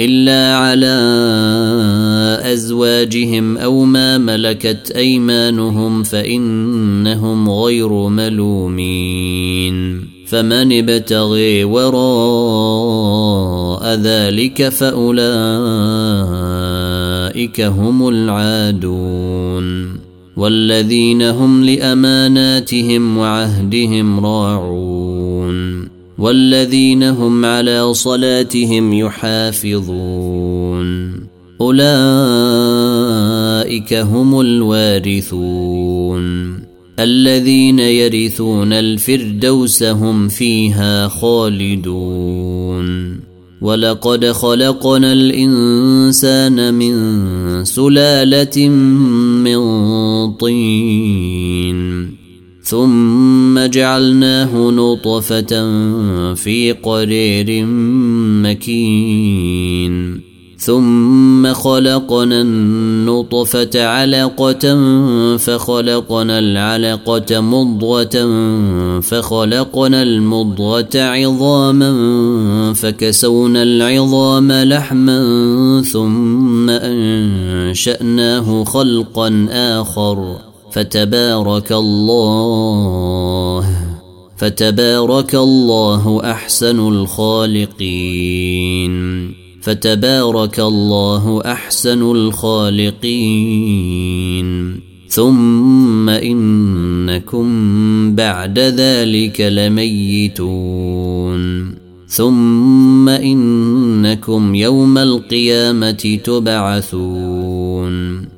إلا على أزواجهم أو ما ملكت أيمانهم فإنهم غير ملومين. فمن ابتغي وراء ذلك فأولئك هم العادون. والذين هم لأماناتهم وعهدهم راعون. والذين هم على صلاتهم يحافظون. أولئك هم الوارثون. الذين يرثون الفردوس هم فيها خالدون. ولقد خلقنا الإنسان من سلالة من طين. ثم جعلناه نطفة في قرير مكين. ثم خلقنا النطفة علقة فخلقنا العلقة مضغة فخلقنا المضغة عظاما فكسونا العظام لحما ثم أنشأناه خلقا آخر. فتبارك الله فتبارك الله أحسن الخالقين. فتبارك الله أحسن الخالقين. ثم إنكم بعد ذلك لميتون. ثم إنكم يوم القيامة تبعثون.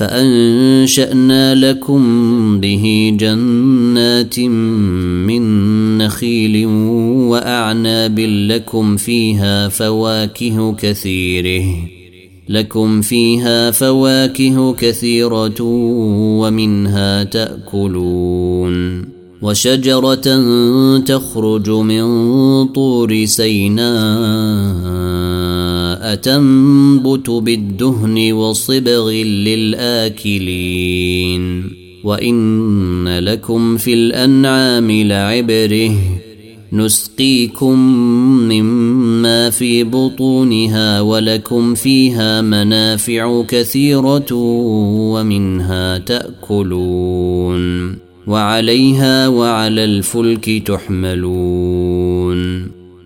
فأنشأنا لكم به جنات من نخيل وأعناب لكم فيها فواكه كثيرة. لكم فيها فواكه كثيرة ومنها تأكلون. وشجرة تخرج من طور سيناء. تنبت بالدهن وصبغ للاكلين وان لكم في الانعام لعبره نسقيكم مما في بطونها ولكم فيها منافع كثيره ومنها تاكلون وعليها وعلى الفلك تحملون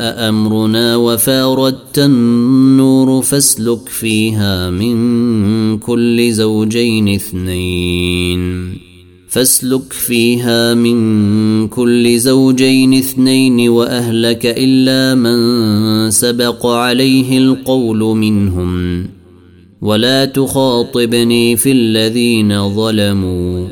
أمرنا وفاردت النور فاسلك فيها من كل زوجين اثنين. فاسلك فيها من كل زوجين اثنين وأهلك إلا من سبق عليه القول منهم. ولا تخاطبني في الذين ظلموا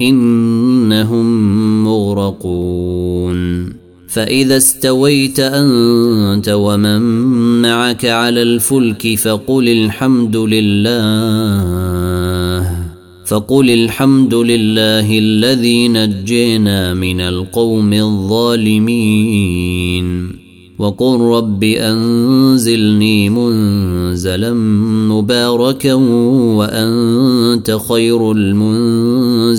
إنهم مغرقون. فإذا استويت أنت ومن معك على الفلك فقل الحمد لله فقل الحمد لله الذي نجينا من القوم الظالمين. وقل رب أنزلني منزلا مباركا وأنت خير المنزلين.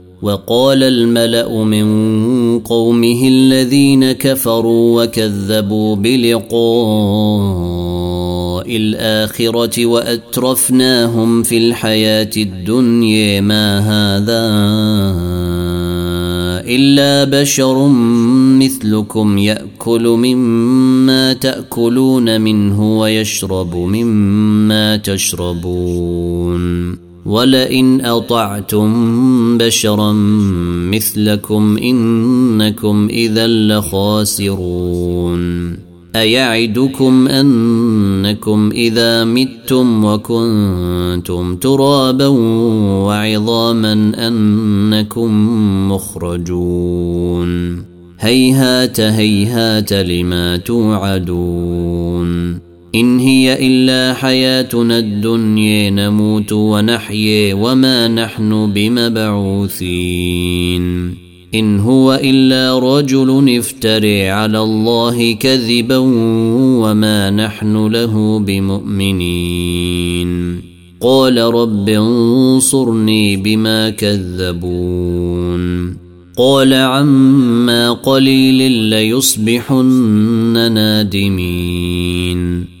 وقال الملأ من قومه الذين كفروا وكذبوا بلقاء الآخرة وأترفناهم في الحياة الدنيا ما هذا إلا بشر مثلكم يأكل مما تأكلون منه ويشرب مما تشربون ولئن أطعتم بشرا مثلكم إنكم إذا لخاسرون. أيعدكم أنكم إذا متم وكنتم ترابا وعظاما أنكم مخرجون. هيهات هيهات لما توعدون. إن هي إلا حياتنا الدنيا نموت ونحيي وما نحن بمبعوثين. إن هو إلا رجل افتري على الله كذبا وما نحن له بمؤمنين. قال رب انصرني بما كذبون. قال عما قليل ليصبحن نادمين.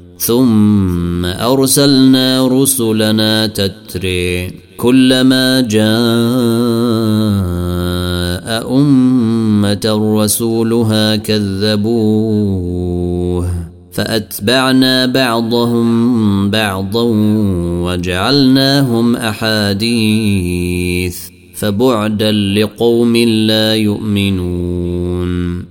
ثم أرسلنا رسلنا تتري كلما جاء أمة رسولها كذبوه فأتبعنا بعضهم بعضا وجعلناهم أحاديث فبعدا لقوم لا يؤمنون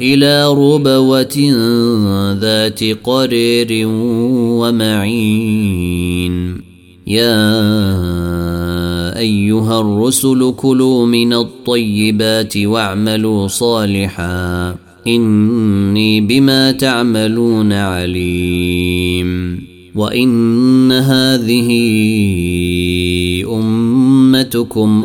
إلى ربوة ذات قرير ومعين. يا أيها الرسل كلوا من الطيبات واعملوا صالحا. إني بما تعملون عليم. وإن هذه أمتكم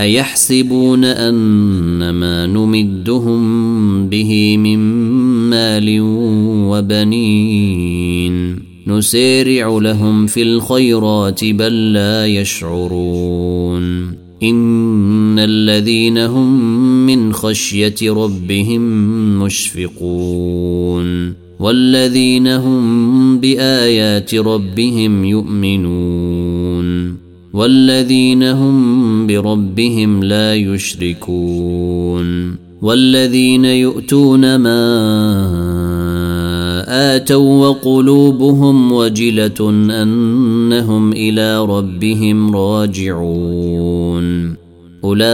أيحسبون ان ما نمدهم به من مال وبنين. نسارع لهم في الخيرات بل لا يشعرون. إن الذين هم من خشية ربهم مشفقون. والذين هم بآيات ربهم يؤمنون. والذين هم بربهم لا يشركون والذين يؤتون ما آتوا وقلوبهم وجلة أنهم إلى ربهم راجعون. أولئك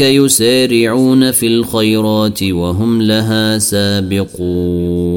يسارعون في الخيرات وهم لها سابقون.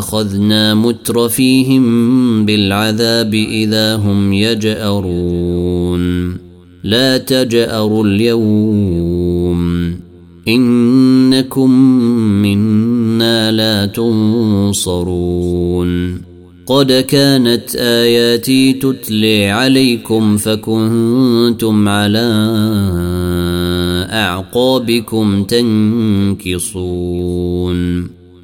أخذنا مترفيهم بالعذاب إذا هم يجأرون. لا تجأروا اليوم. إنكم منا لا تنصرون. قد كانت آياتي تتلي عليكم فكنتم على أعقابكم تنكصون.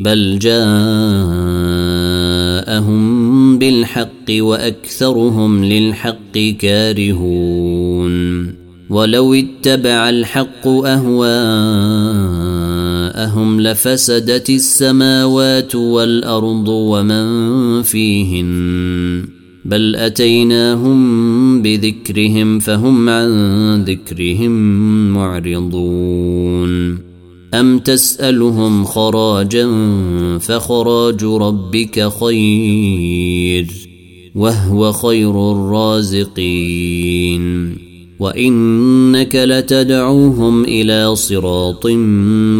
بل جاءهم بالحق وأكثرهم للحق كارهون ولو اتبع الحق أهواءهم لفسدت السماوات والأرض ومن فيهن بل أتيناهم بذكرهم فهم عن ذكرهم معرضون أم تسألهم خراجا فخراج ربك خير وهو خير الرازقين وإنك لتدعوهم إلى صراط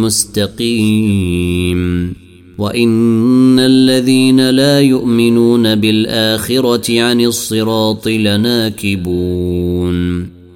مستقيم وإن الذين لا يؤمنون بالآخرة عن الصراط لناكبون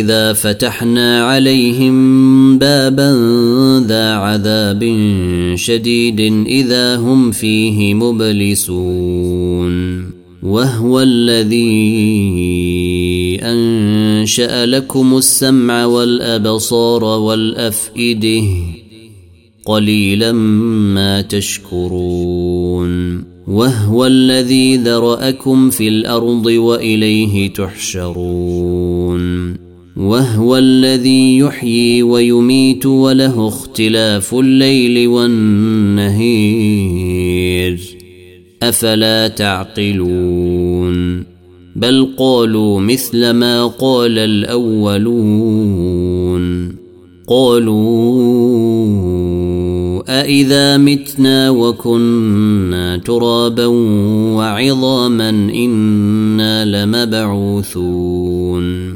إذا فتحنا عليهم بابا ذا عذاب شديد إذا هم فيه مبلسون. وهو الذي أنشأ لكم السمع والأبصار والأفئدة قليلا ما تشكرون. وهو الذي ذرأكم في الأرض وإليه تحشرون. وهو الذي يحيي ويميت وله اختلاف الليل والنهير. أفلا تعقلون؟ بل قالوا مثل ما قال الأولون. قالوا أإذا متنا وكنا ترابا وعظاما إنا لمبعوثون.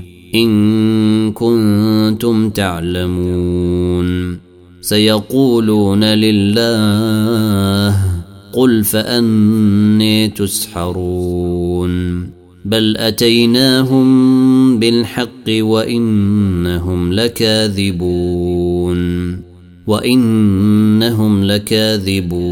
إن كنتم تعلمون. سيقولون لله قل فأني تسحرون. بل أتيناهم بالحق وإنهم لكاذبون. وإنهم لكاذبون.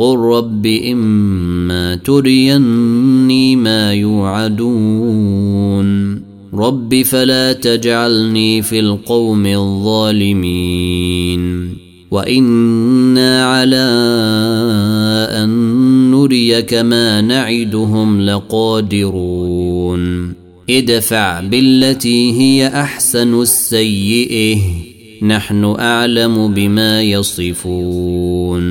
قل رب اما تريني ما يوعدون رب فلا تجعلني في القوم الظالمين وأنا على ان نريك ما نعدهم لقادرون ادفع بالتي هي احسن السيئه نحن اعلم بما يصفون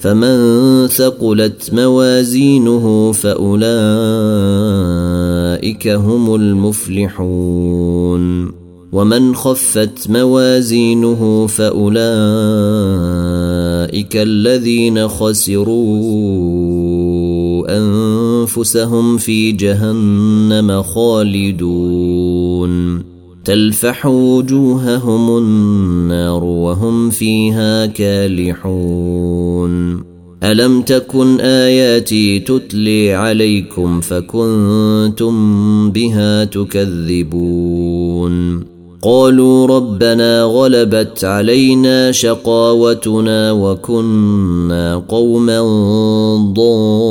فمن ثقلت موازينه فأولئك هم المفلحون ومن خفت موازينه فأولئك الذين خسروا أنفسهم في جهنم خالدون تلفح وجوههم النار وهم فيها كالحون. ألم تكن آياتي تتلي عليكم فكنتم بها تكذبون؟ قالوا ربنا غلبت علينا شقاوتنا وكنا قوما ضالين.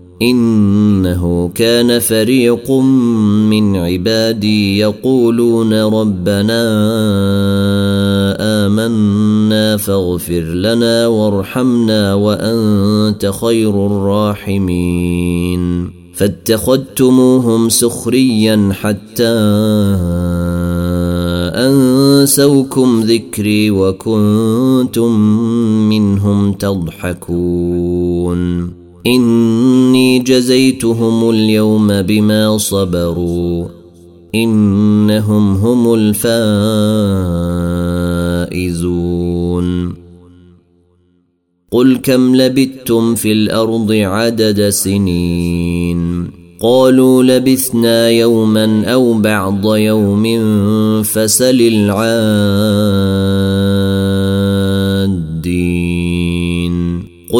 إنه كان فريق من عبادي يقولون ربنا آمنا فاغفر لنا وارحمنا وأنت خير الراحمين. فاتخذتموهم سخريا حتى أنسوكم ذكري وكنتم منهم تضحكون. إني جزيتهم اليوم بما صبروا إنهم هم الفائزون. قل كم لبثتم في الأرض عدد سنين؟ قالوا لبثنا يوما أو بعض يوم فسل العادين